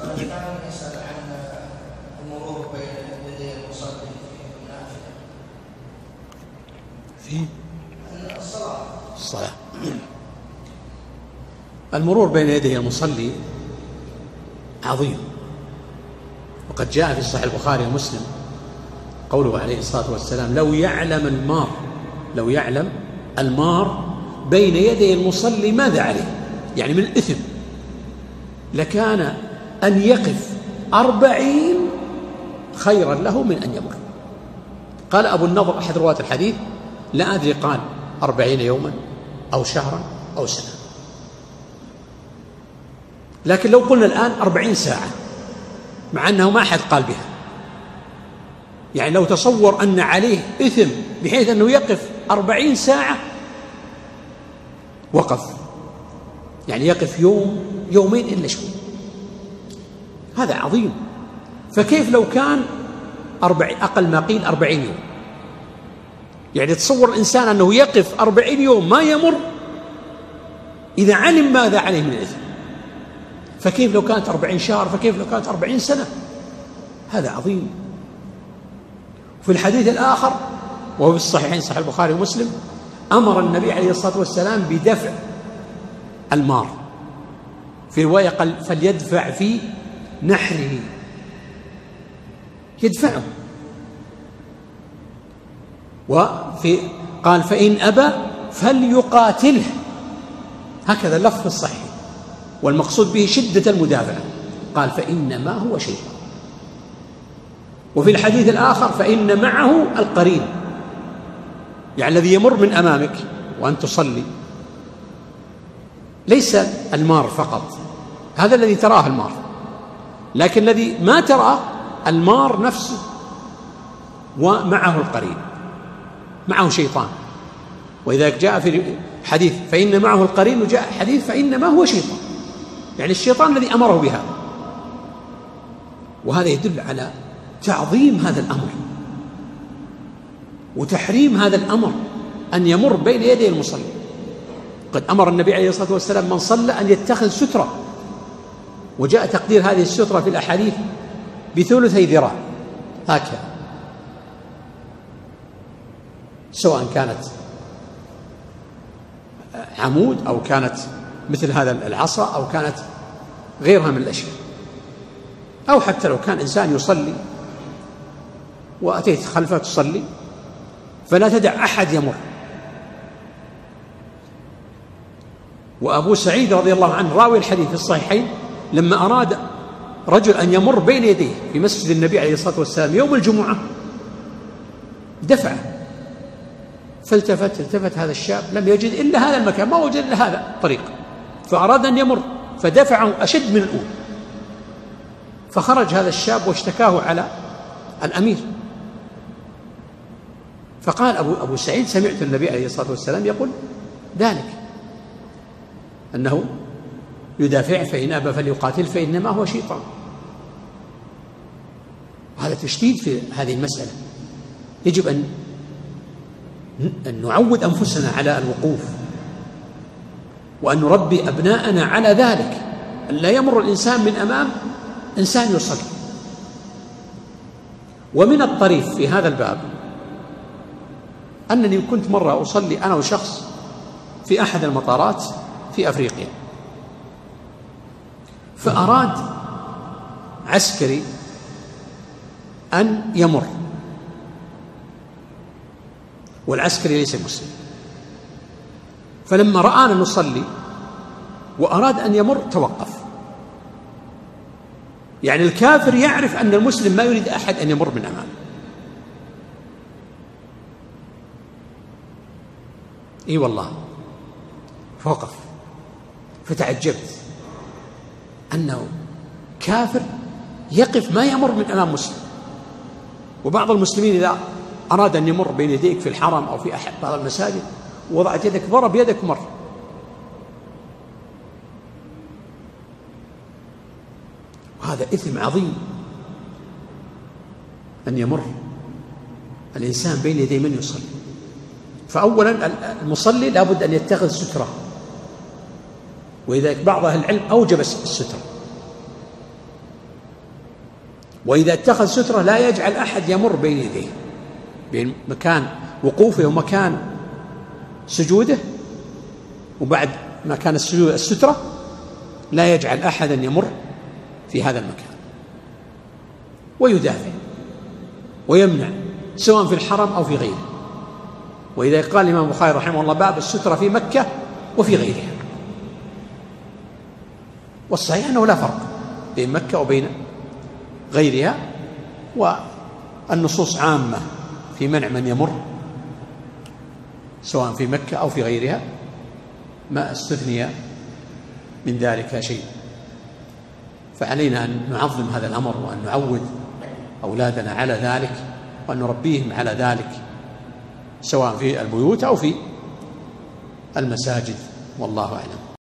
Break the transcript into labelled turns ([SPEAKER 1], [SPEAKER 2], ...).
[SPEAKER 1] عن المرور بين يدي المصلي في
[SPEAKER 2] في
[SPEAKER 1] الصلاة
[SPEAKER 2] الصلاة. المرور بين يدي المصلي عظيم. وقد جاء في صحيح البخاري ومسلم قوله عليه الصلاة والسلام لو يعلم المار لو يعلم المار بين يدي المصلي ماذا عليه؟ يعني من الإثم. لكان أن يقف أربعين خيرا له من أن يمر. قال أبو النضر أحد رواة الحديث لا أدري قال أربعين يوما أو شهرا أو سنة. لكن لو قلنا الآن أربعين ساعة مع أنه ما أحد قال بها. يعني لو تصور أن عليه إثم بحيث أنه يقف أربعين ساعة وقف. يعني يقف يوم يومين إلا شوي هذا عظيم. فكيف لو كان أربع أقل ما قيل أربعين يوم؟ يعني تصور الإنسان أنه يقف أربعين يوم ما يمر إذا علم ماذا عليه من الإثم فكيف لو كانت أربعين شهر؟ فكيف لو كانت أربعين سنة؟ هذا عظيم. في الحديث الآخر وهو في الصحيحين صحيح البخاري ومسلم أمر النبي عليه الصلاة والسلام بدفع المار. في رواية قال فليدفع في نحره. يدفعه. وفي قال فإن أبى فليقاتله. هكذا اللفظ الصحيح. والمقصود به شدة المدافعة. قال فإنما هو شيطان وفي الحديث الآخر فإن معه القرين. يعني الذي يمر من أمامك وأن تصلي. ليس المار فقط. هذا الذي تراه المار. لكن الذي ما تراه المار نفسه ومعه القرين معه شيطان. ولذلك جاء في حديث فإن معه القرين وجاء حديث فإنما هو شيطان. يعني الشيطان الذي أمره بهذا. وهذا يدل على تعظيم هذا الأمر وتحريم هذا الأمر أن يمر بين يدي المصلي. قد أمر النبي عليه الصلاة والسلام من صلى أن يتخذ سترة. وجاء تقدير هذه السترة في الأحاديث بثلثي ذراع. هكذا. سواء كانت عمود أو كانت مثل هذا العصا أو كانت غيرها من الأشياء. أو حتى لو كان إنسان يصلي وأتيت خلفه تصلي فلا تدع أحد يمر. وأبو سعيد رضي الله عنه راوي الحديث في الصحيحين لما أراد رجل أن يمر بين يديه في مسجد النبي عليه الصلاة والسلام يوم الجمعة دفعه فالتفت التفت هذا الشاب لم يجد إلا هذا المكان ما وجد إلا هذا الطريق فأراد أن يمر فدفعه أشد من الأول فخرج هذا الشاب واشتكاه على الأمير فقال أبو, أبو سعيد سمعت النبي عليه الصلاة والسلام يقول ذلك أنه يدافع فإن أبى فليقاتل فإنما هو شيطان. وهذا تشديد في هذه المسألة. يجب أن أن نعود أنفسنا على الوقوف وأن نربي أبناءنا على ذلك. أن لا يمر الإنسان من أمام إنسان يصلي. ومن الطريف في هذا الباب أنني كنت مرة أصلي أنا وشخص في أحد المطارات في أفريقيا. فأراد عسكري أن يمر. والعسكري ليس مسلم. فلما رآنا نصلي وأراد أن يمر توقف. يعني الكافر يعرف أن المسلم ما يريد أحد أن يمر من أمامه. إي والله. فوقف. فتعجبت. أنه كافر يقف ما يمر من أمام مسلم. وبعض المسلمين إذا أراد أن يمر بين يديك في الحرم أو في أحد بعض المساجد وضعت يدك ضرب يدك مر. وهذا إثم عظيم أن يمر الإنسان بين يدي من يصلي. فأولا المصلي لابد أن يتخذ سترة. ولذلك بعض أهل العلم أوجب السترة وإذا اتخذ سترة لا يجعل أحد يمر بين يديه. بين مكان وقوفه ومكان سجوده وبعد مكان السجود السترة لا يجعل أحدا يمر في هذا المكان. ويدافع ويمنع سواء في الحرم أو في غيره. وإذا قال الإمام البخاري رحمه الله باب السترة في مكة وفي غيرها. والصحيح أنه لا فرق بين مكة وبين غيرها والنصوص عامة في منع من يمر سواء في مكة أو في غيرها ما استثني من ذلك شيء. فعلينا أن نعظم هذا الأمر وأن نعود أولادنا على ذلك وأن نربيهم على ذلك سواء في البيوت أو في المساجد والله أعلم.